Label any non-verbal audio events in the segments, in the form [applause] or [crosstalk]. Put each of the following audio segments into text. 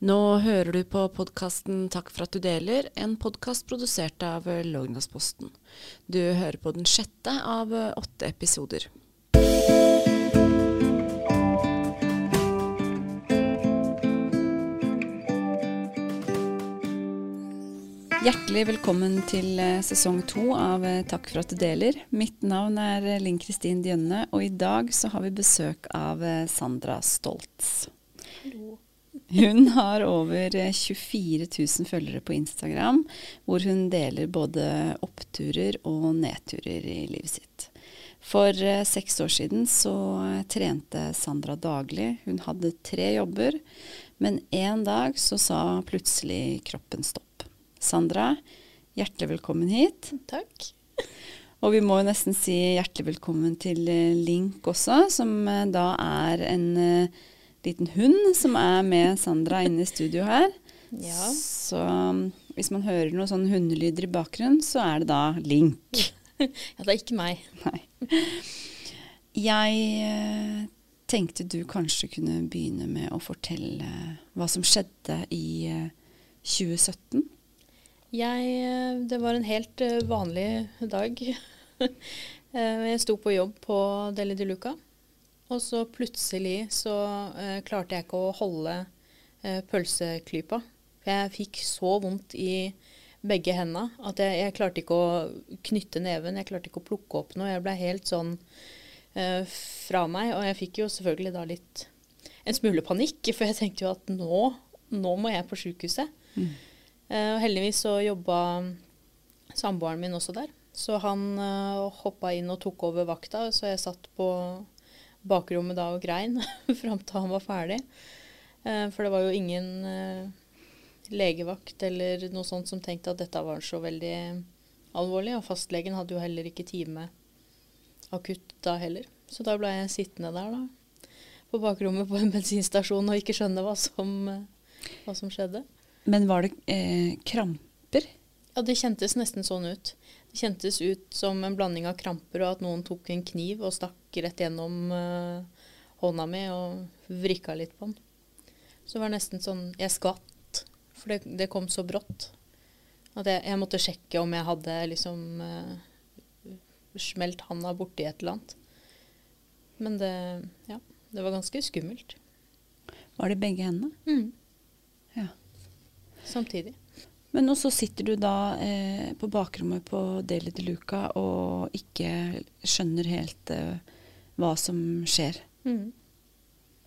Nå hører du på podkasten Takk for at du deler, en podkast produsert av Lognasposten. Du hører på den sjette av åtte episoder. Hjertelig velkommen til eh, sesong to av eh, Takk for at du deler. Mitt navn er eh, Linn Kristin Djønne, og i dag så har vi besøk av Sandra Stoltz. Hallo. Hun har over 24 000 følgere på Instagram, hvor hun deler både oppturer og nedturer i livet sitt. For seks år siden så trente Sandra daglig. Hun hadde tre jobber, men en dag så sa plutselig kroppen stopp. Sandra, hjertelig velkommen hit. Takk. Og vi må jo nesten si hjertelig velkommen til eh, Link også, som eh, da er en liten hund som er med Sandra inne i studio her. Ja. Så um, hvis man hører noen sånne hundelyder i bakgrunnen, så er det da Link. [laughs] ja, det er ikke meg. Nei. Jeg uh, tenkte du kanskje kunne begynne med å fortelle hva som skjedde i uh, 2017. Jeg, eh, det var en helt eh, vanlig dag. [laughs] Eh, jeg sto på jobb på Deli de Luca, og så plutselig så eh, klarte jeg ikke å holde eh, pølseklypa. Jeg fikk så vondt i begge hendene at jeg, jeg, klarte ikke å knytte neven. Jeg klarte ikke å plukke opp noe. Jeg ble helt sånn eh, fra meg. Og jeg fikk jo selvfølgelig da litt en smule panikk, for jeg tenkte jo at nå, nå må jeg på sjukehuset. Mm. og heldigvis så jobba samboeren min også der. Så han uh, eh, hoppa inn og tok over vakta, så jeg satt på bakrommet da og grein [laughs] fram til han var ferdig. Uh, for det var jo ingen uh, legevakt eller noe sånt som tenkte at dette var så veldig alvorlig. Og fastlegen hadde jo heller ikke time akutt da heller. Så da ble jeg sittende der da, på bakrommet på en bensinstasjon og ikke skjønne hva som, hva som skjedde. Men var det eh, kramper? Ja, det kjentes nesten sånn ut. Det kjentes ut som en blanding av kramper og at noen tok en kniv og stakk rett gjennom uh, hånda mi og vrikka litt på den. Så det var nesten sånn Jeg skvatt, for det, det kom så brått. At jeg, jeg, måtte sjekke om jeg hadde liksom uh, smelt handa borti et eller annet. Men det, ja, det var ganske skummelt. Var det begge hendene? Mm samtidig. Men nå så sitter du da eh, på bakrommet på Deli de Luca og ikke skjønner helt eh, hva som skjer. Mm.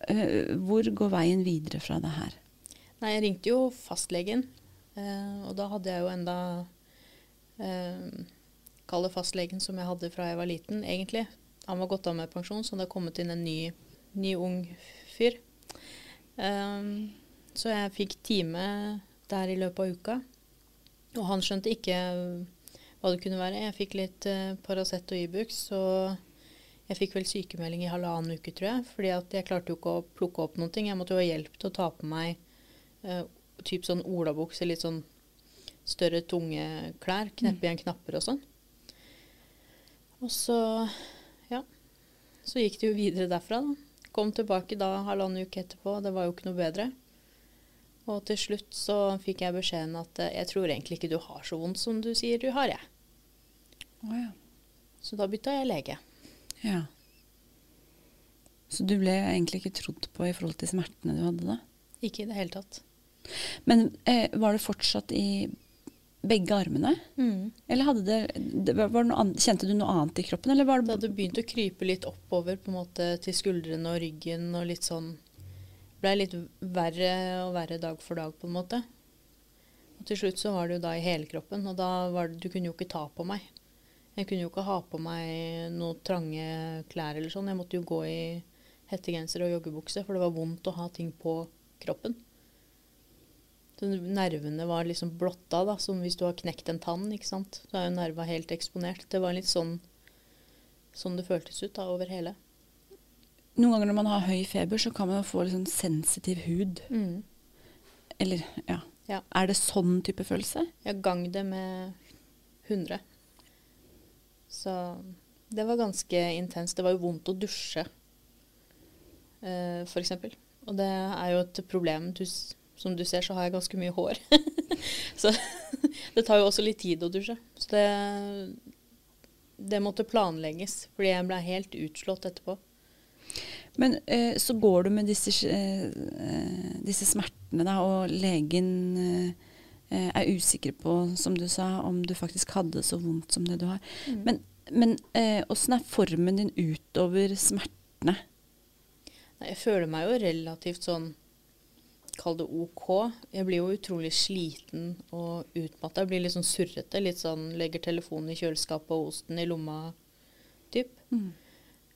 Eh, hvor går veien videre fra det her? Nei, jeg ringte jo fastlegen, eh, og da hadde jeg jo enda eh, Kalle fastlegen som jeg hadde fra jeg var liten, egentlig. Han var gått av med pensjon, så det hadde kommet inn en ny, ny ung fyr. Um, så jeg fikk time der i løpet av uka. Og han skjønte ikke hva det kunne være. Jeg fikk litt uh, Paracet og Ibux, så jeg fikk vel sykemelding i halvannen uke, tror jeg. Fordi jeg klarte jo ikke å plukke opp noe. Jeg måtte jo ha hjelp til å ta på meg uh, typ sånn olabukse, litt sånn større, tunge klær. Kneppe mm. igjen knapper og sånn. Og så, ja. Så gikk det jo videre derfra, da. Kom tilbake da halvannen uke etterpå. Det var jo ikke noe bedre. Og til slutt så fikk jeg beskjeden at eh, jeg tror egentlig ikke du har så vondt som du sier du har, jeg. Oh, ja. Så da bytta jeg lege. Ja. Så du ble egentlig ikke trodd på i forhold til smertene du hadde da? Ikke i det hele tatt. Men eh, var det fortsatt i begge armene? Mm. Eller hadde det, det annet, Kjente du noe annet i kroppen? Eller var det, det hadde begynt å krype litt oppover på en måte til skuldrene og ryggen og litt sånn ble litt verre og verre dag for dag, på en måte. Og til slutt så var det jo da i hele kroppen, og da var det Du kunne jo ikke ta på meg. Jeg kunne jo ikke ha på meg noe trange klær eller sånn. Jeg måtte jo gå i hettegenser og joggebukse, for det var vondt å ha ting på kroppen. Så nervene var liksom blotta, da, som hvis du har knekt en tann. ikke sant? Da er jo nerva helt eksponert. Det var litt sånn, sånn det føltes ut da, over hele. Noen ganger når man har høy feber, så kan man få sånn sensitiv hud. Mm. Eller, ja. ja. Er det sånn type følelse? Ja, gang det med 100. Så det var ganske intenst. Det var jo vondt å dusje, uh, f.eks. Og det er jo et problem. Du som du ser, så har jeg ganske mye hår. [laughs] så [laughs] det tar jo også litt tid å dusje. Så det, det måtte planlegges, fordi jeg ble helt utslått etterpå. Men eh, så går du med disse, eh, disse smertene, da, og legen eh, er usikker på, som du sa, om du faktisk hadde så vondt som det du har. Mm. Men, men åssen er formen din utover smertene? Jeg føler meg jo relativt sånn Kall det OK. Jeg blir jo utrolig sliten og utmatta. Jeg blir litt sånn surrete. Litt sånn legger telefonen i kjøleskapet og osten i lomma typ. Mm.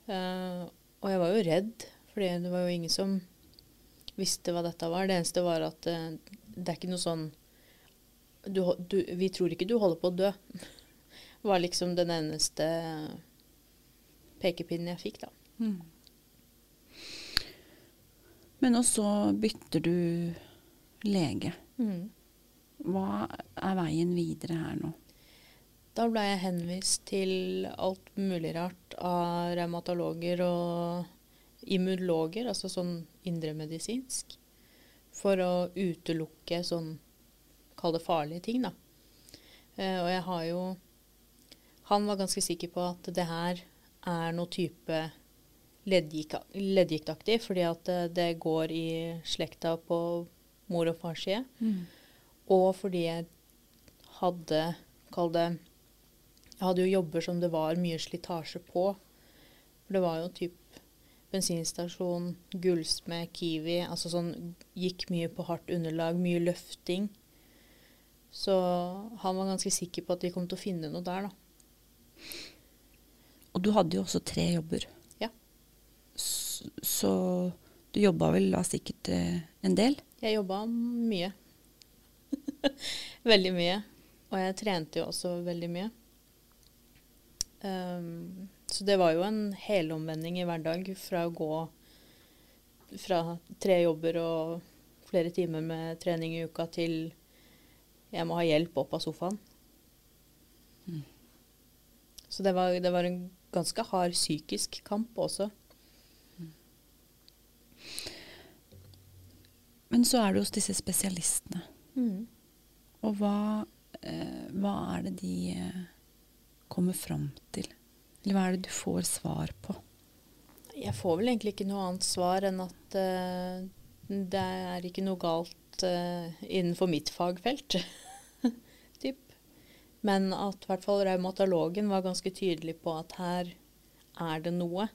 Uh, og jeg var jo redd, for det var jo ingen som visste hva dette var. Det eneste var at uh, det er ikke noe sånn du, du, Vi tror ikke du holder på å dø. [laughs] Var liksom den eneste pekepinnen jeg fikk, da. Mm. Men også bytter du lege. Mm. Hva er veien videre her nå? Da ble jeg henvist til alt mulig rart av revmatologer og immunologer, altså sånn indremedisinsk, for å utelukke sånn Kall det farlige ting, da. Eh, og jeg har jo Han var ganske sikker på at det her er noe type leddgiktaktig, fordi at det, det, går i slekta på mor og fars side. Mm. Og fordi jeg hadde Kall det Jeg hadde jo jobber som det var mye slitasje på. For det var jo typ bensinstasjon, gullsmed, Kiwi. Altså sånn Gikk mye på hardt underlag, mye løfting. Så han var ganske sikker på at de kom til å finne noe der, da. Og du hadde jo også tre jobber Ja. så du jobba vel da sikkert eh, en del? Jeg jobba mye. [laughs] veldig mye. Og jeg trente jo også veldig mye. Um, så det var jo en helomvending i hverdag fra å gå fra tre jobber og flere timer med trening i uka til jeg må ha hjelp opp av sofaen. Mm. Så det var, det var en ganske hard psykisk kamp også. Men så er du hos disse spesialistene. Mm. Og hva, eh, hva, er det de eh, kommer fram til? Eller hva er det du får svar på? Jeg får vel egentlig ikke noe annet svar enn at uh, det er ikke noe galt uh, innenfor mitt fagfelt. [laughs] typ. Men at i hvert fall reumatologen var ganske tydelig på at her er det noe.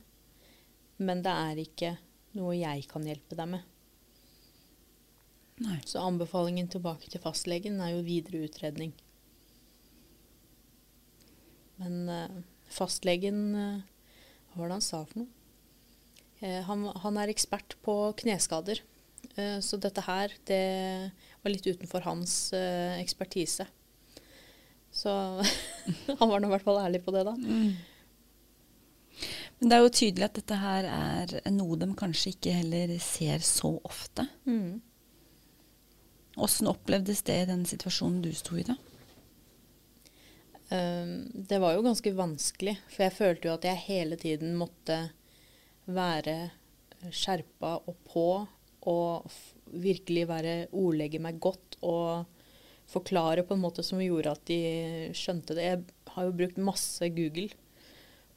Men det er ikke noe jeg kan hjelpe deg med. Nei. Så anbefalingen tilbake til fastlegen er jo videre utredning. Men uh, fastlegen uh, Hva var det han sa for noe? Uh, han, han, er ekspert på kneskader. så dette her, det var litt utenfor hans ekspertise. Så [laughs] han var nå i hvert fall ærlig på det, da. Mm. Men det er jo tydelig at dette her er noe de kanskje ikke heller ser så ofte. Mm. Åssen opplevdes det i den situasjonen du sto i da? Um, det var jo ganske vanskelig, for jeg følte jo at jeg hele tiden måtte være skjerpa og på og virkelig være ordlegge meg godt og forklare på en måte som gjorde at de skjønte det. Jeg har jo brukt masse Google.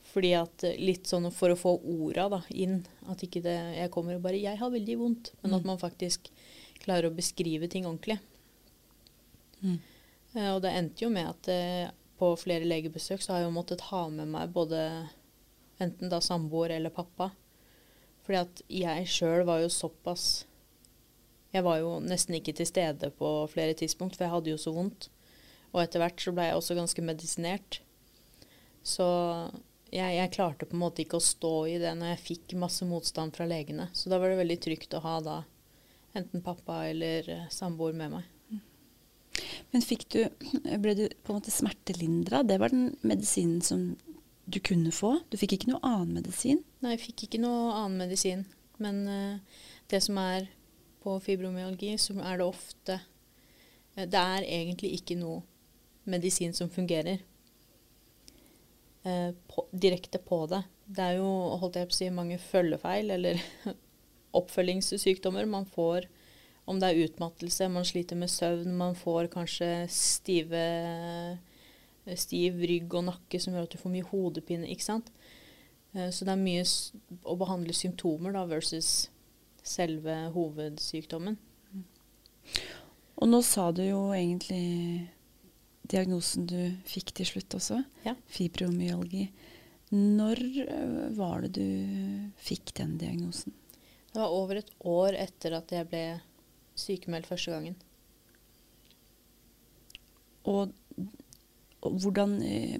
Fordi at Litt sånn for å få orda da, inn. At ikke det, jeg kommer og bare 'Jeg har veldig vondt', men at mm. man faktisk klarer å beskrive ting ordentlig. Mm. Eh, og det endte jo med at eh, på flere legebesøk så har jeg jo måttet ha med meg både enten da samboer eller pappa. Fordi at jeg sjøl var jo såpass Jeg var jo nesten ikke til stede på flere tidspunkt, for jeg hadde jo så vondt. Og etter hvert så ble jeg også ganske medisinert. Så jeg, jeg, klarte på en måte ikke å stå i det når jeg fikk masse motstand fra legene. Så da var det veldig trygt å ha da enten pappa eller eh, samboer med meg. Men fikk du, ble du på en måte smertelindra? Det var den medisinen som du kunne få? Du fikk ikke noe annen medisin? Nei, jeg fikk ikke noe annen medisin. Men uh, det som er på fibromyalgi, så er det ofte uh, Det er egentlig ikke noe medisin som fungerer uh, på, direkte på det. Det er jo holdt jeg på å si, mange følgefeil, eller [laughs] oppfølgingssykdommer man får om det er utmattelse, man sliter med søvn, man får kanskje stive, stiv rygg og nakke som gjør at du får mye hodepine. ikke sant? Eh, så det er mye å behandle symptomer da, versus selve hovedsykdommen. Og nå sa du jo egentlig diagnosen du fikk til slutt også. Ja. Fibromyalgi. Når øh, var det du fikk den diagnosen? Det var over et år etter at jeg ble sykemeldt første gangen. Og, og hvordan øh,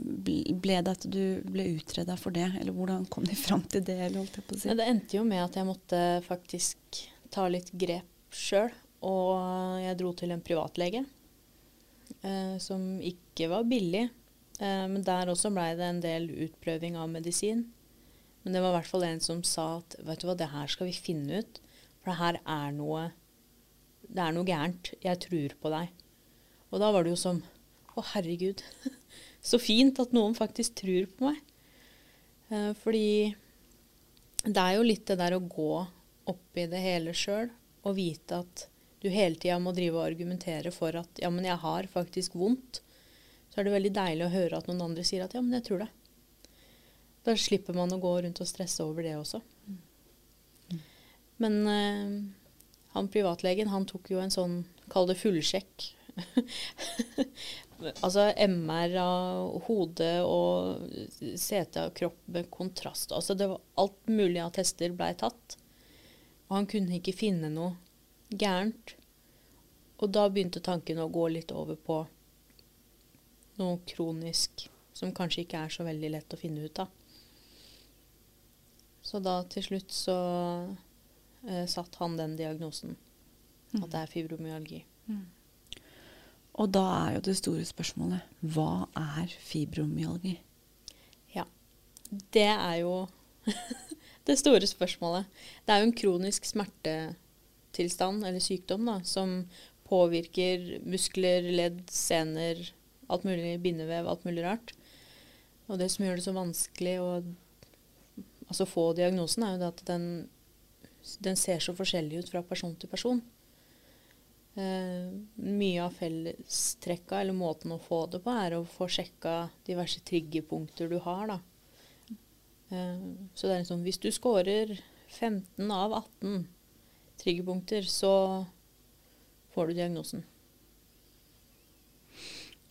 ble det at du ble utreda for det? Eller hvordan kom de fram til det? Si? Ja, det endte jo med at jeg måtte faktisk ta litt grep sjøl. Og jeg dro til en privatlege eh, som ikke var billig. Eh, men der også blei det en del utprøving av medisin. Men det var i hvert fall en som sa at vet du hva, det her skal vi finne ut. For det her er noe Det er noe gærent. Jeg tror på deg. Og da var det jo som Å, herregud. [laughs] Så fint at noen faktisk tror på meg. Eh, fordi det er jo litt det der å gå opp i det hele sjøl og vite at du hele tida må drive og argumentere for at ja, men jeg har faktisk vondt. Så er det veldig deilig å høre at noen andre sier at ja, men jeg tror det. Da slipper man å gå rundt og stresse over det også. Men eh, han privatlegen han tok jo en sånn, kall det fullsjekk. [laughs] altså MR av hodet og CT av kropp med kontrast. Altså det var alt mulig av tester blei tatt. Og han kunne ikke finne noe gærent. Og da begynte tanken å gå litt over på noe kronisk som kanskje ikke er så veldig lett å finne ut av. Så da til slutt så eh, satt han den diagnosen. At det er fibromyalgi. Og da er jo det store spørsmålet hva er fibromyalgi? Ja. Det er jo [laughs] det store spørsmålet. Det er jo en kronisk smertetilstand eller sykdom da, som påvirker muskler, ledd, sener, alt mulig bindevev, alt mulig rart. Og det som gjør det så vanskelig å altså få diagnosen, er jo det at den, den ser så forskjellig ut fra person til person. Eh, mye av fellestrekka, eller måten å få det på, er å få sjekka diverse triggerpunkter du har, da. Eh, så det er liksom Hvis du scorer 15 av 18 triggerpunkter, så får du diagnosen.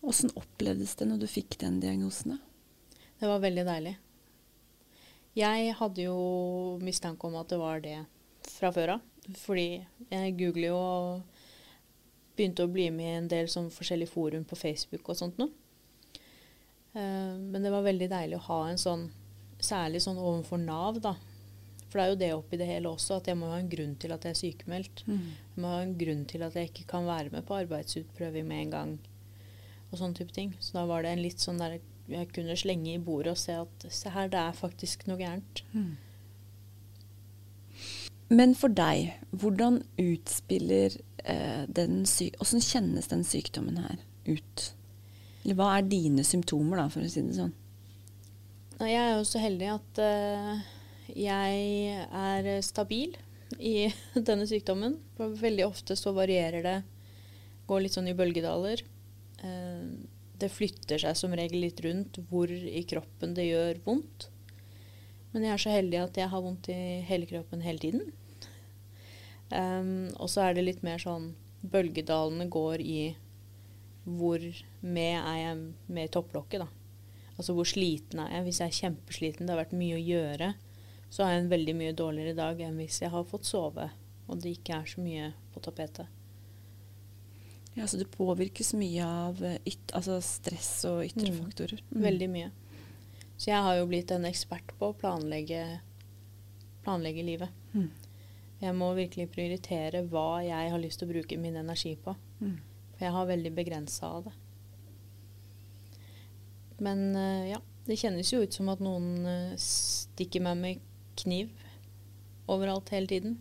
Åssen opplevdes det når du fikk den diagnosen? da? Det var veldig deilig. Jeg hadde jo mistanke om at det var det fra før av. Fordi jeg googler jo og begynte å bli med i en del sånn forskjellige forum på Facebook og sånt noe. Eh, men det var veldig deilig å ha en sånn, særlig sånn overfor Nav, da. For det er jo det oppi det hele også, at jeg må ha en grunn til at jeg er sykemeldt. Jeg må ha en grunn til at jeg ikke kan være med på arbeidsutprøving med en gang. Og sånne type ting. Så da var det en litt sånn der jeg kunne slenge i bordet og se at se her, det er faktisk noe gærent. Men for deg, hvordan utspiller eh, den Hvordan kjennes den sykdommen her ut? Eller hva er dine symptomer, da, for å si det sånn? Jeg er jo så heldig at eh, jeg er stabil i [laughs] denne sykdommen. For veldig ofte så varierer det. Går litt sånn i bølgedaler. Eh, det flytter seg som regel litt rundt hvor i kroppen det gjør vondt. Men jeg er så heldig at jeg har vondt i hele kroppen hele tiden. Um, og så er det litt mer sånn Bølgedalene går i hvor med er jeg med i topplokket, da. Altså hvor sliten er jeg. Hvis jeg er kjempesliten, det har vært mye å gjøre, så har jeg en veldig mye dårligere dag enn hvis jeg har fått sove og det ikke er så mye på tapetet. Ja, Så det påvirkes mye av yt altså stress og ytre Mm. faktorer? Veldig mye. Så jeg har jo blitt en ekspert på å planlegge, planlegge livet. Mm. Jeg må virkelig prioritere hva jeg har lyst til å bruke min energi på. Mm. For jeg har veldig begrensa av det. Men eh, ja, det kjennes jo ut som at noen eh, stikker meg med kniv overalt hele tiden.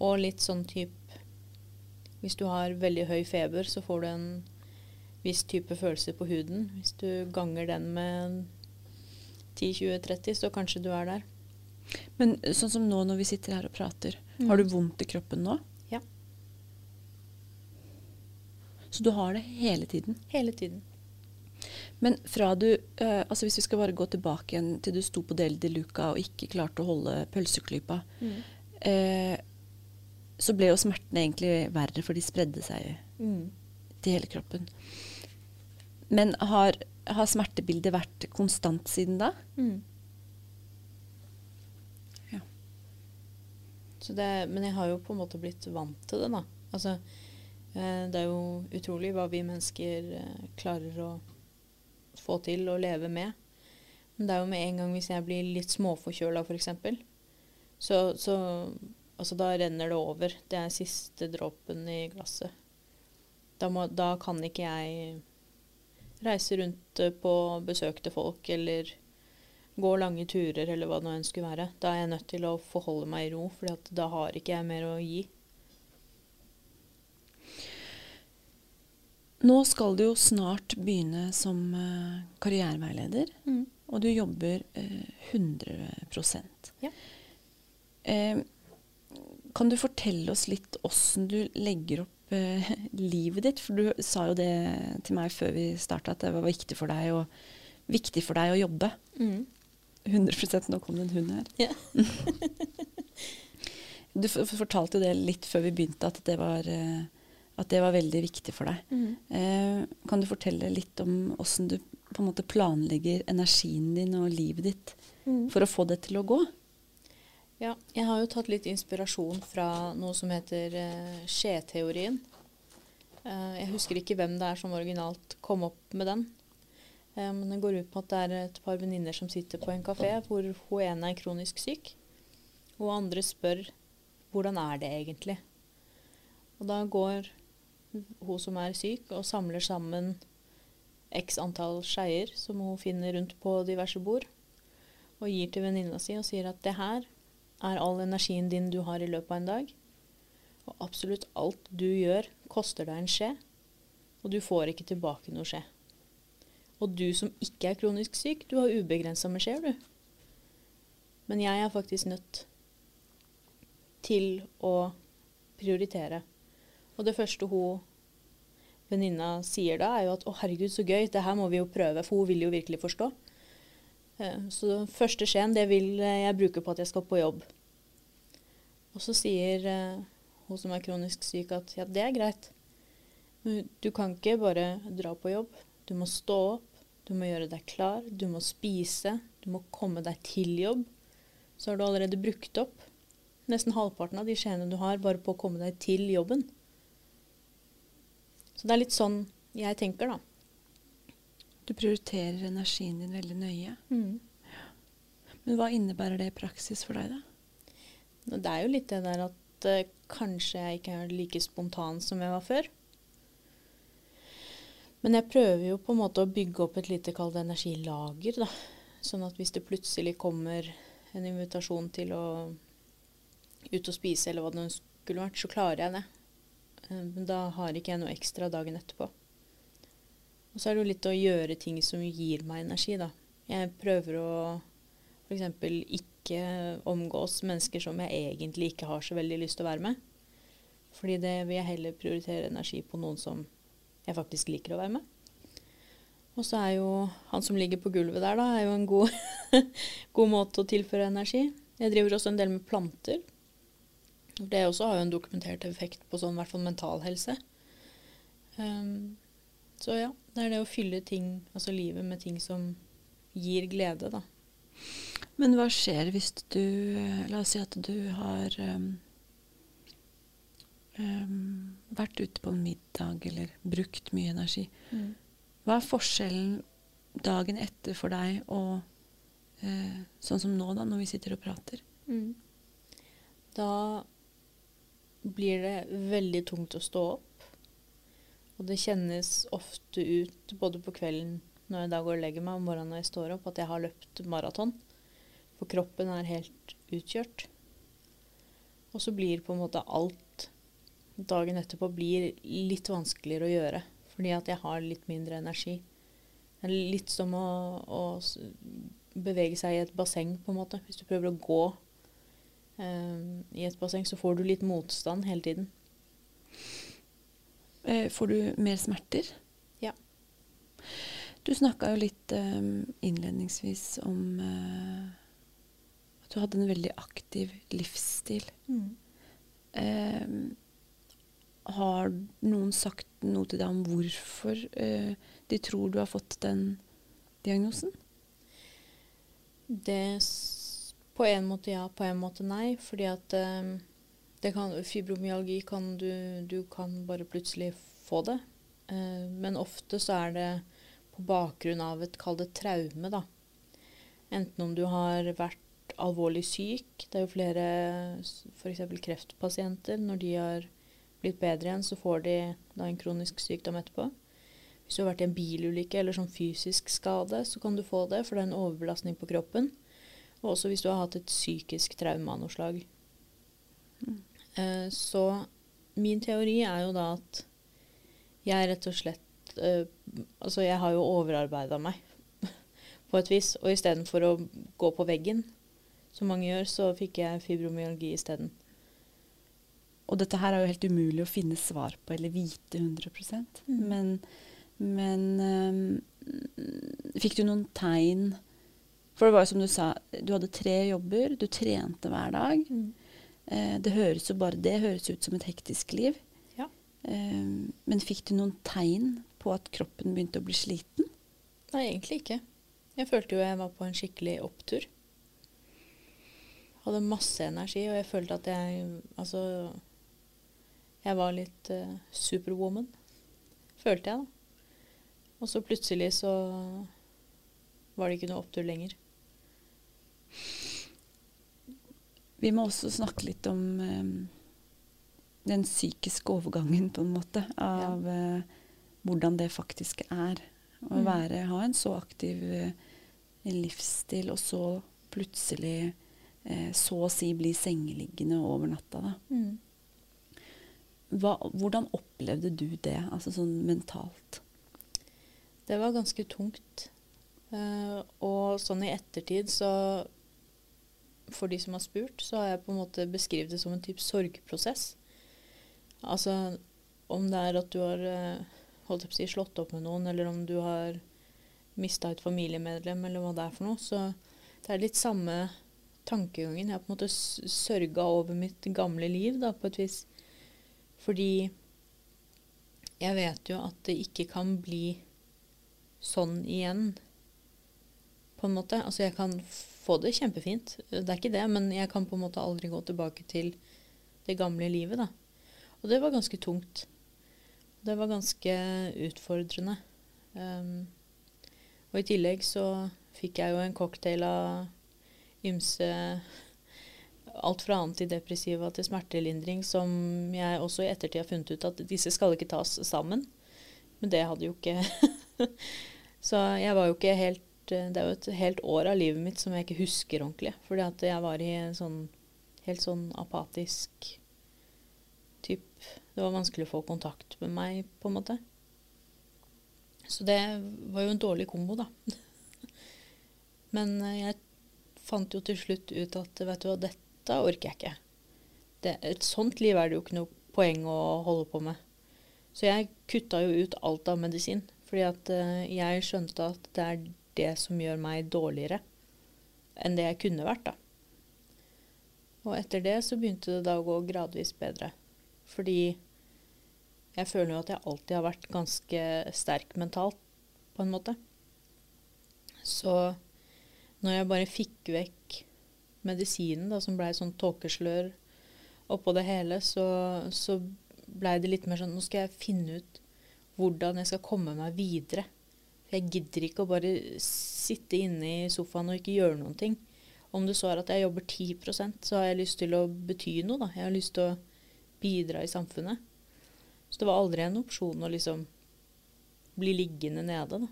Og litt sånn type Hvis du har veldig høy feber, så får du en viss type følelse på huden. Hvis du ganger den med 10-20-30, så kanskje du er der. Men sånn som nå når vi sitter her og prater, Mm. har du vondt i kroppen nå? Ja. Så du har det hele tiden. Hele tiden. Men fra du eh, Altså hvis vi skal bare gå tilbake igjen til du sto på Del de Luca og ikke klarte å holde pølseklypa, Mm. eh, så ble jo smertene egentlig verre, for de spredde seg Mm. til hele kroppen. Men har, har smertebildet vært konstant siden da? Mm. Ja. Så det, men jeg har jo på en måte blitt vant til det, da. Altså, eh, det er jo utrolig hva vi mennesker eh, klarer å få til å leve med. Men det er jo med en gang hvis jeg blir litt småforkjøla, f.eks., så, så altså, da renner det over. Det er siste dråpen i glasset. Da, må, da kan ikke jeg reise rundt eh, på besøk til folk eller gå lange turer eller hva det nå enn skulle være. Da er jeg nødt til å forholde meg i ro, for da har ikke jeg mer å gi. Nå skal du jo snart begynne som karriereveileder, karriereveileder, og du jobber eh, 100 Ja. Eh, kan du fortelle oss litt åssen du legger opp eh, livet ditt? For du sa jo det til meg før vi starta, at det var viktig for deg å, viktig for deg å jobbe. 100 Nå kom det en hund her. Ja. [laughs] Du fortalte jo det litt før vi begynte, at det var, eh, at det var veldig viktig for deg. Eh, kan du fortelle litt om åssen du på en måte planlegger energien din og livet ditt for å få det til å gå? Ja, jeg har jo tatt litt inspirasjon fra noe som heter uh, skjeteorien. Uh, jeg husker ikke hvem det er som originalt kom opp med den. Uh, men det går ut på at det er et par venninner som sitter på en kafé hvor hun ene er kronisk syk, og andre spør hvordan er det egentlig. Og da går hun som er syk og samler sammen x antall skeier som hun finner rundt på diverse bord, og gir til venninna si og sier at det her er all energien din du har i løpet av en dag. Og absolutt alt du gjør, koster deg en skje, og du får ikke tilbake noe skje. Og du som ikke er kronisk syk, du har ubegrensa med skjeer, du. Men jeg er faktisk nødt til å prioritere. Og det første hun venninna sier da, er jo at 'å, herregud, så gøy, det her må vi jo prøve', for hun vil jo virkelig forstå. Eh, den første skjeen, det vil eh, jeg bruke på at jeg skal på jobb. Og så sier eh, hun som er kronisk syk at ja, det er greit. Men du kan ikke bare dra på jobb. Du må stå opp, du må gjøre deg klar, du må spise, du må komme deg til jobb. Så har du allerede brukt opp nesten halvparten av de skjeene du har bare på å komme deg til jobben. Så det er litt sånn jeg tenker, da. Du prioriterer energien din veldig nøye. Men hva innebærer det i praksis for deg, da? Det er jo litt det der at uh, kanskje jeg ikke er like spontan som jeg var før. Men jeg prøver jo på en måte å bygge opp et lite kall energilager, da. Sånn at hvis det plutselig kommer en invitasjon til å ut og spise, eller hva det skulle vært, så klarer jeg det. Eh, Men da har ikke jeg noe ekstra dagen etterpå. Og så er det jo litt å gjøre ting som gir meg energi, da. Jeg prøver å f.eks. ikke omgås mennesker som jeg egentlig ikke har så veldig lyst til å være med. Fordi det vil jeg heller prioritere energi på noen som jeg faktisk liker å være med. Og så er jo han som ligger på gulvet der, da, er jo en god, [laughs] god måte å tilføre energi. Jeg driver også en del med planter. Det også har jo en dokumentert effekt på sånn, i hvert fall mental helse. Um, så ja, det er det å fylle ting, altså livet med ting som gir glede, da. Men hva skjer hvis du La oss si at du har um, um, vært ute på en middag eller brukt mye energi. Hva er forskjellen dagen etter for deg og uh, sånn som nå, da, når vi sitter og prater? Mm. Da blir det veldig tungt å stå opp. Og det kjennes ofte ut både på kvelden når jeg da går og legger meg, og morgenen når jeg står opp, at jeg har løpt maraton. For kroppen er helt utkjørt. Og så blir på en måte alt dagen etterpå blir litt vanskeligere å gjøre. Fordi at jeg har litt mindre energi. Det er litt som å, å bevege seg i et basseng, på en måte. Hvis du prøver å gå um, i et basseng, så får du litt motstand hele tiden. Eh, får du mer smerter? Ja. Du snakka jo litt eh, innledningsvis om eh, at du hadde en veldig aktiv livsstil. Eh, har noen sagt noe til deg om hvorfor eh, de tror du har fått den diagnosen? Det På en måte ja, på en måte nei. Fordi at det kan, fibromyalgi kan du Du kan bare plutselig få det. Eh, men ofte så er det på bakgrunn av et, kall det traume, da. Enten om du har vært alvorlig syk. Det er jo flere f.eks. kreftpasienter. Når de har blitt bedre igjen, så får de da en kronisk sykdom etterpå. Hvis du har vært i en bilulykke eller sånn fysisk skade, så kan du få det, for det er en overbelastning på kroppen. Og også hvis du har hatt et psykisk traume av noe slag. Eh, så min teori er jo da at jeg rett og slett eh, Altså, jeg har jo overarbeida meg [laughs] på et vis. Og istedenfor å gå på veggen, som mange gjør, så fikk jeg fibromyalgi isteden. Og dette her er jo helt umulig å finne svar på eller vite 100 Mm. Men, men øhm, fikk du noen tegn For det var jo som du sa, du hadde tre jobber, du trente hver dag. Eh, det høres jo bare det høres ut som et hektisk liv. Ja. Eh, men fikk du noen tegn på at kroppen begynte å bli sliten? Nei, egentlig ikke. Jeg følte jo jeg var på en skikkelig opptur. Hadde masse energi, og jeg følte at jeg Altså Jeg var litt uh, superwoman, følte jeg, da. Og så plutselig så var det ikke noe opptur lenger. Vi må også snakke litt om øhm, den psykiske overgangen, på en måte, av øh, hvordan det faktisk er. Å Mm. være, ha en så aktiv øh, livsstil, og så plutselig eh, så å si bli sengeliggende over natta. Da. Hva, hvordan opplevde du det, altså sånn mentalt? Det var ganske tungt. Og sånn i ettertid så For de som har spurt, så har jeg på en måte beskrevet det som en type sorgprosess. Altså om det er at du har eh, holdt på å si, slått opp med noen, eller om du har mista et familiemedlem, eller hva det er for noe. Så det er litt samme tankegangen. Jeg har på en måte sørga over mitt gamle liv, da, på et vis. Fordi jeg vet jo at det ikke kan bli sånn igjen, på en måte. Altså, jeg kan få det kjempefint, det er ikke det, men jeg kan på en måte aldri gå tilbake til det gamle livet, da. Og det var ganske tungt. Det var ganske utfordrende. Um, og i tillegg så fikk jeg jo en cocktail av ymse Alt fra antidepressiva til smertelindring som jeg også i ettertid har funnet ut at disse skal ikke tas sammen. Men det hadde jo ikke [laughs] Så jeg var jo ikke helt Det er jo et helt år av livet mitt som jeg ikke husker ordentlig. Fordi at jeg var i en sånn helt sånn apatisk typ Det var vanskelig å få kontakt med meg, på en måte. Så det var jo en dårlig kombo, da. [laughs] Men eh, jeg fant jo til slutt ut at vet du hva, dette orker jeg ikke. Det, et sånt liv er det jo ikke noe poeng å holde på med. Så jeg kutta jo ut alt av medisin. Fordi at eh, jeg skjønte at det er det som gjør meg dårligere enn det jeg kunne vært, da. Og etter det så begynte det da å gå gradvis bedre. Fordi jeg føler jo at jeg alltid har vært ganske sterk mentalt, på en måte. Så når jeg bare fikk vekk medisinen, da, som blei sånn tåkeslør oppå det hele, så, så blei det litt mer sånn Nå skal jeg finne ut hvordan jeg skal komme meg videre. Jeg gidder ikke å bare sitte inne i sofaen og ikke gjøre noen ting. Om det så er at jeg jobber 10% så har jeg lyst til å bety noe, da. Jeg har lyst til å bidra i samfunnet. Så det var aldri en opsjon å liksom bli liggende nede, da.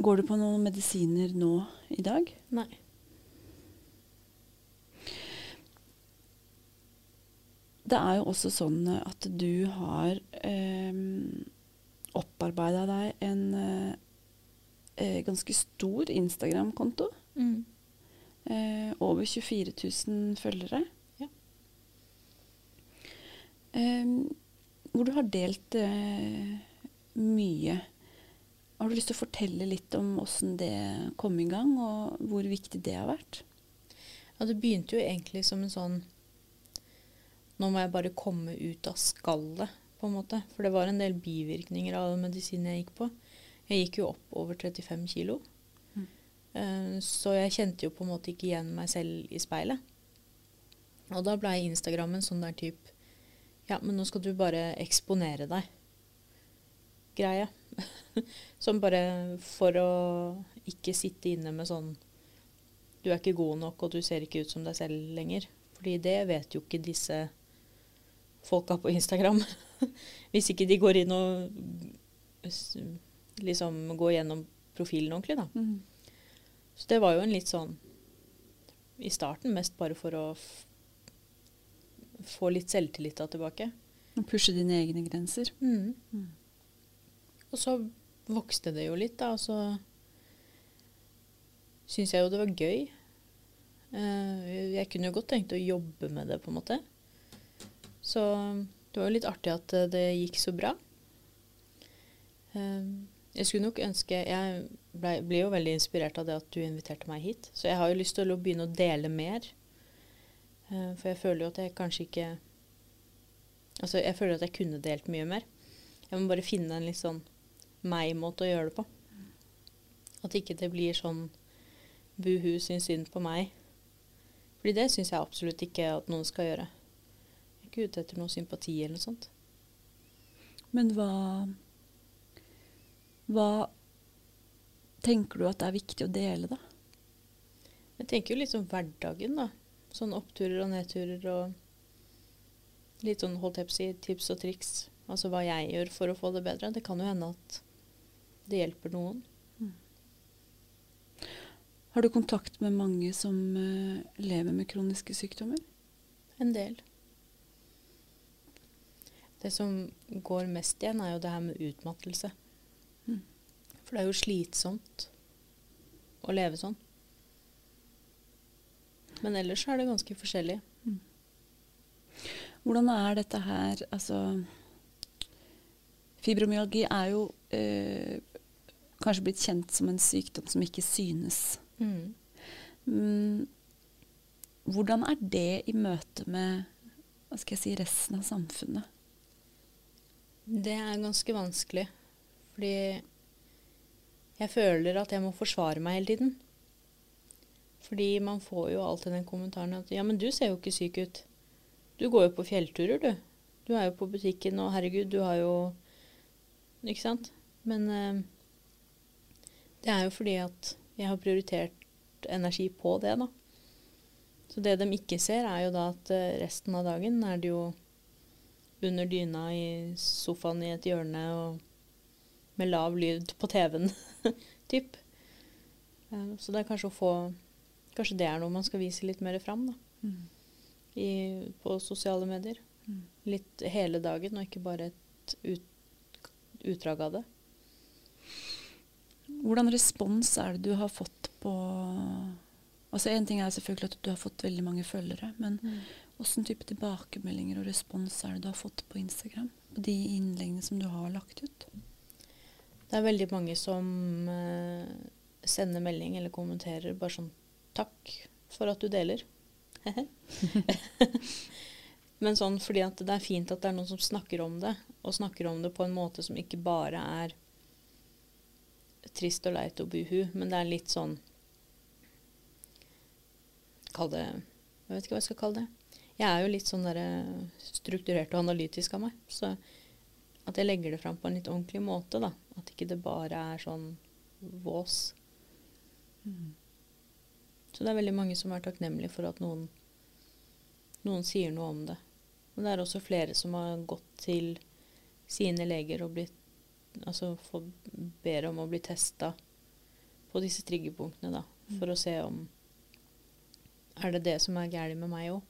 Går du på noen medisiner nå i dag? Nei. Det er jo også sånn at du har eh, opparbeida deg en eh, eh, ganske stor Instagram-konto. Mm. Eh, over 24 000 følgere. Ja. eh, hvor du har delt eh, mye. Har du lyst til å fortelle litt om åssen det kom i gang, og hvor viktig det har vært? Ja, det begynte jo egentlig som en sånn Nå må jeg bare komme ut av skallet, på en måte. For det var en del bivirkninger av den medisinen jeg gikk på. Jeg gikk jo opp over 35 kilo. Mm. Uh, så jeg kjente jo på en måte ikke igjen meg selv i speilet. Og da blei Instagram en sånn der type Ja, men nå skal du bare eksponere deg. Greie. [laughs] Som bare for å ikke sitte inne med sånn Du er ikke god nok, og du ser ikke ut som deg selv lenger. Fordi det vet jo ikke disse folka på Instagram. [laughs] Hvis ikke de går inn og liksom går gjennom profilen ordentlig, da. Mm. Så det var jo en litt sånn I starten mest bare for å få litt selvtillit da tilbake. Og pushe dine egne grenser. Mm. Mm. Og så vokste det jo litt, da, og så syns jeg jo det var gøy. Uh, jeg kunne jo godt tenkt å jobbe med det, på en måte. Så det var jo litt artig at eh, det gikk så bra. Eh, jeg skulle nok ønske Jeg ble, ble jo veldig inspirert av det at du inviterte meg hit. Så jeg har jo lyst til å begynne å dele mer. Eh, For jeg føler jo at jeg kanskje ikke Altså, jeg føler at jeg kunne delt mye mer. Jeg må bare finne en litt sånn meg-måte å gjøre det på. At ikke det blir sånn buhu syns synd på meg. Fordi det syns jeg absolutt ikke at noen skal gjøre. Ikke ute etter noe sympati eller noe sånt. Men hva Hva tenker du at det er viktig å dele, da? Jeg tenker jo litt sånn hverdagen, da. Sånn oppturer og nedturer og litt sånn holdt jeg på å si tips og triks. Altså hva jeg gjør for å få det bedre. Det kan jo hende at det hjelper noen. Har du kontakt med mange som eh, lever med kroniske sykdommer? En del. Det som går mest igjen, er jo det her med utmattelse. Mm. For det er jo slitsomt å leve sånn. Men ellers er det ganske forskjellig. Hvordan er dette her Altså Fibromyalgi er jo eh, kanskje blitt kjent som en sykdom som ikke synes. Mm. Mm, hvordan er det i møte med hva skal jeg si, resten av samfunnet? Det er ganske vanskelig. Fordi jeg føler at jeg må forsvare meg hele tiden. Fordi man får jo alltid den kommentaren at ja, men du ser jo ikke syk ut. Du går jo på fjellturer, du. Du er jo på butikken, og herregud, du har jo Ikke sant? Men eh, det er jo fordi at jeg har prioritert energi på det, da. Så det de ikke ser, er jo da at eh, resten av dagen er det jo under dyna i sofaen i et hjørne og med lav lyd på TV-en, [laughs] typ. Eh, Så det er kanskje å få Kanskje det er noe man skal vise litt mer fram, da. I, på sosiale medier. Mm. Litt hele dagen, og ikke bare et ut, utdrag av det. Hvordan respons er det du har fått på Altså En ting er selvfølgelig at du har fått veldig mange følgere, men åssen type tilbakemeldinger og respons er det du har fått på Instagram? På de innleggene som du har lagt ut? Det er veldig mange som eh, sender melding eller kommenterer bare sånn Takk for at du deler. [laughs] Men sånn fordi at det er fint at det er noen som snakker om det, og snakker om det på en måte som ikke bare er trist og leit og buhu, men det er litt sånn Kall det Jeg vet ikke hva jeg skal kalle det. Jeg er jo litt sånn der eh, strukturert og analytisk av meg. Så at jeg legger det fram på en litt ordentlig måte, da. At ikke det bare er sånn vås. Så det er veldig mange som er takknemlige for at noen, noen sier noe om det. Men det er også flere som har gått til sine leger og blitt Altså får, ber om å bli testa på disse triggerpunktene, da. For å se om Er det det som er galt med meg òg?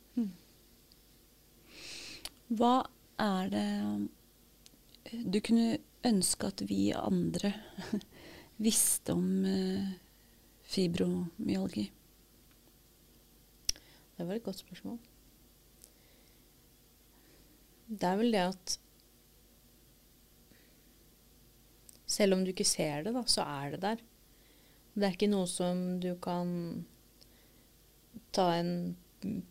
Hva er det du kunne ønske at vi andre [laughs] visste om eh, fibromyalgi? Det var et godt spørsmål. det er vel det at selv om du ikke ser det, da, så er det der. Det er ikke noe som du kan ta en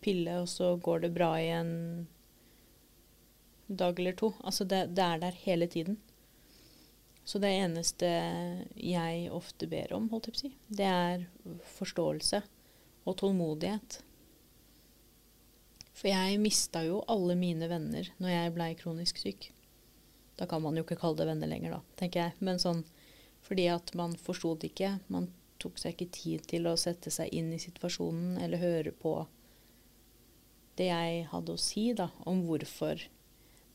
pille, og så går det bra i en dag eller to. Altså det, det er der hele tiden. Så det eneste jeg ofte ber om, holdt jeg på å si, det er forståelse og tålmodighet. For jeg mista jo alle mine venner når jeg blei kronisk syk. Da kan man jo ikke kalle det venner lenger, da, tenker jeg. Men sånn fordi at man forsto det ikke. Man tok seg ikke tid til å sette seg inn i situasjonen eller høre på det jeg hadde å si da, om hvorfor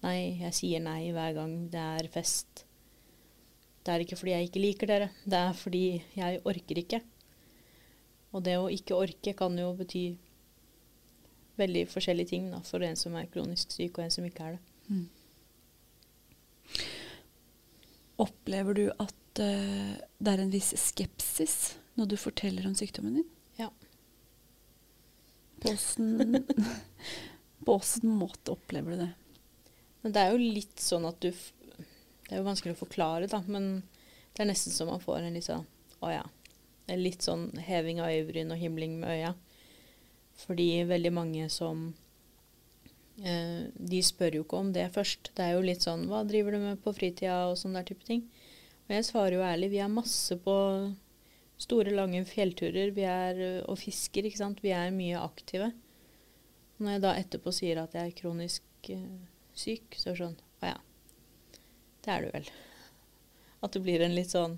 Nei, jeg sier nei hver gang det er fest. Det er ikke fordi jeg ikke liker dere, det er fordi jeg orker ikke. Og det å ikke orke kan jo bety veldig forskjellige ting da, for en som er kronisk syk, og en som ikke er det. Mm. Opplever du at uh, det er en viss skepsis når du forteller om sykdommen din? Ja. På åssen [laughs] måte opplever du det? Men det er jo litt sånn at du Det er jo vanskelig å forklare, da, men det er nesten så man får en litt sånn Å ja. Litt sånn heving av øyebryn og himling med øya. Fordi veldig mange som eh, De spør jo ikke om det først. Det er jo litt sånn Hva driver du med på fritida? Og sånn der type ting. Og jeg svarer jo ærlig. Vi er masse på store, lange fjellturer. Vi er og fisker, ikke sant. Vi er mye aktive. Når jeg da etterpå sier at jeg er kronisk eh, syk, så er det sånn Å ja. Det er du vel. At det blir en litt sånn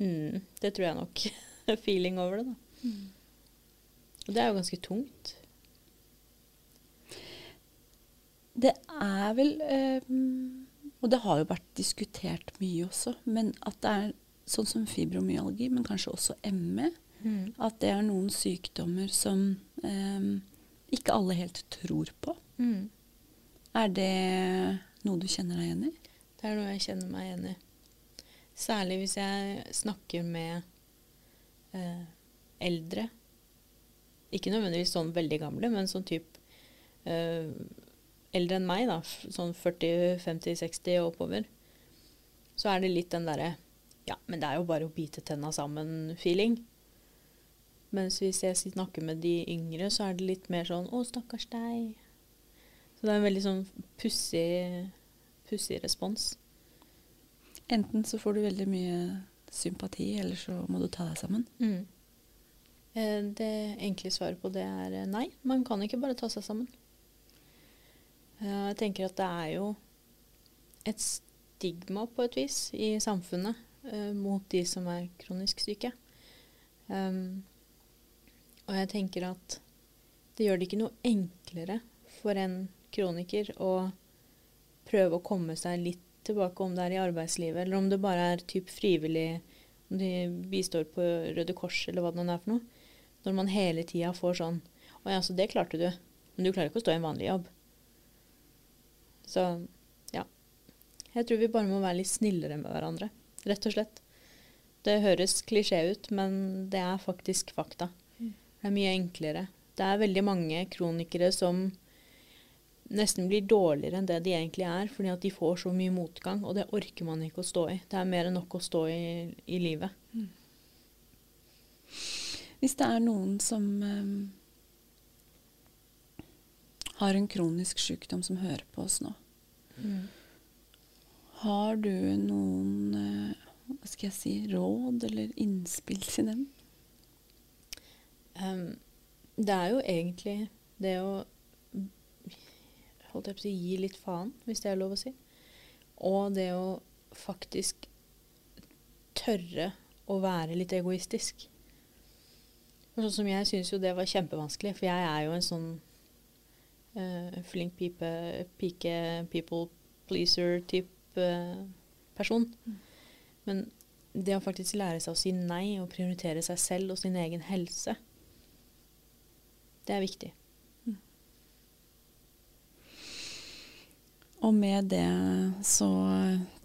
mm, Det tror jeg nok. [laughs] feeling over det, da. Mm. Og det er jo ganske tungt. Det er vel øh, Og det har jo vært diskutert mye også, men at det er sånn som fibromyalgi, men kanskje også ME. Mm. At det er noen sykdommer som øh, ikke alle helt tror på. Mm. Er det noe du kjenner deg igjen i? Det er noe jeg kjenner meg igjen i. Særlig hvis jeg snakker med eh, eldre. Ikke nødvendigvis sånn veldig gamle, men sånn type eh, eldre enn meg, da. Sånn 40-50-60 og oppover. Så er det litt den derre Ja, men det er jo bare å bite tenna sammen-feeling. Mens hvis jeg snakker med de yngre, så er det litt mer sånn Å, stakkars deg. Så det er en veldig sånn pussig respons. Enten så får du veldig mye sympati, eller så må du ta deg sammen. Mm. Eh, det enkle svaret på det er eh, nei. Man kan ikke bare ta seg sammen. Jeg tenker at det er jo et stigma på et vis i samfunnet mot de som er kronisk syke. Um, og jeg tenker at det gjør det ikke noe enklere for en kroniker og prøve å komme seg litt tilbake, om det er i arbeidslivet, eller om det bare er typ frivillig, om de bistår på Røde Kors, eller hva det nå er for noe. Når man hele tida får sånn Å ja, så det klarte du. Men du klarer ikke å stå i en vanlig jobb. Så ja. Jeg tror vi bare må være litt snillere med hverandre. Rett og slett. Det høres klisjé ut, men det er faktisk fakta. Mm. Det er mye enklere. Det er veldig mange kronikere som nesten blir dårligere enn det de egentlig er, fordi at de får så mye motgang, og det orker man ikke å stå i. Det er mer enn nok å stå i i livet. Mm. Hvis det er noen som um, har en kronisk sykdom som hører på oss nå, mm. har du noen uh, hva skal jeg si, råd eller innspill til dem? Um, det er jo egentlig det å holdt jeg på å si, gi litt faen, hvis det er lov å si. Og det å faktisk tørre å være litt egoistisk. Sånn som jeg syns jo det var kjempevanskelig, for jeg er jo en sånn uh, flink pipe, pike, people pleaser-type uh, person. Mm. Men det å faktisk lære seg å si nei og prioritere seg selv og sin egen helse, det er viktig. Og med det så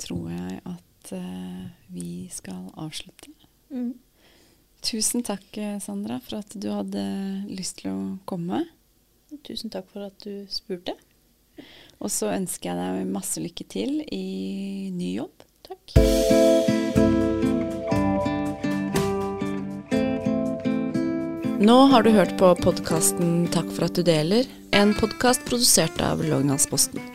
tror jeg at uh, vi skal avslutte. Mm. Tusen takk, Sandra, for at du hadde lyst til å komme. Tusen takk for at du spurte. Og så ønsker jeg deg masse lykke til i ny jobb. Takk. Nå har du hørt på podkasten Takk for at du deler, en podkast produsert av Lågendalsposten.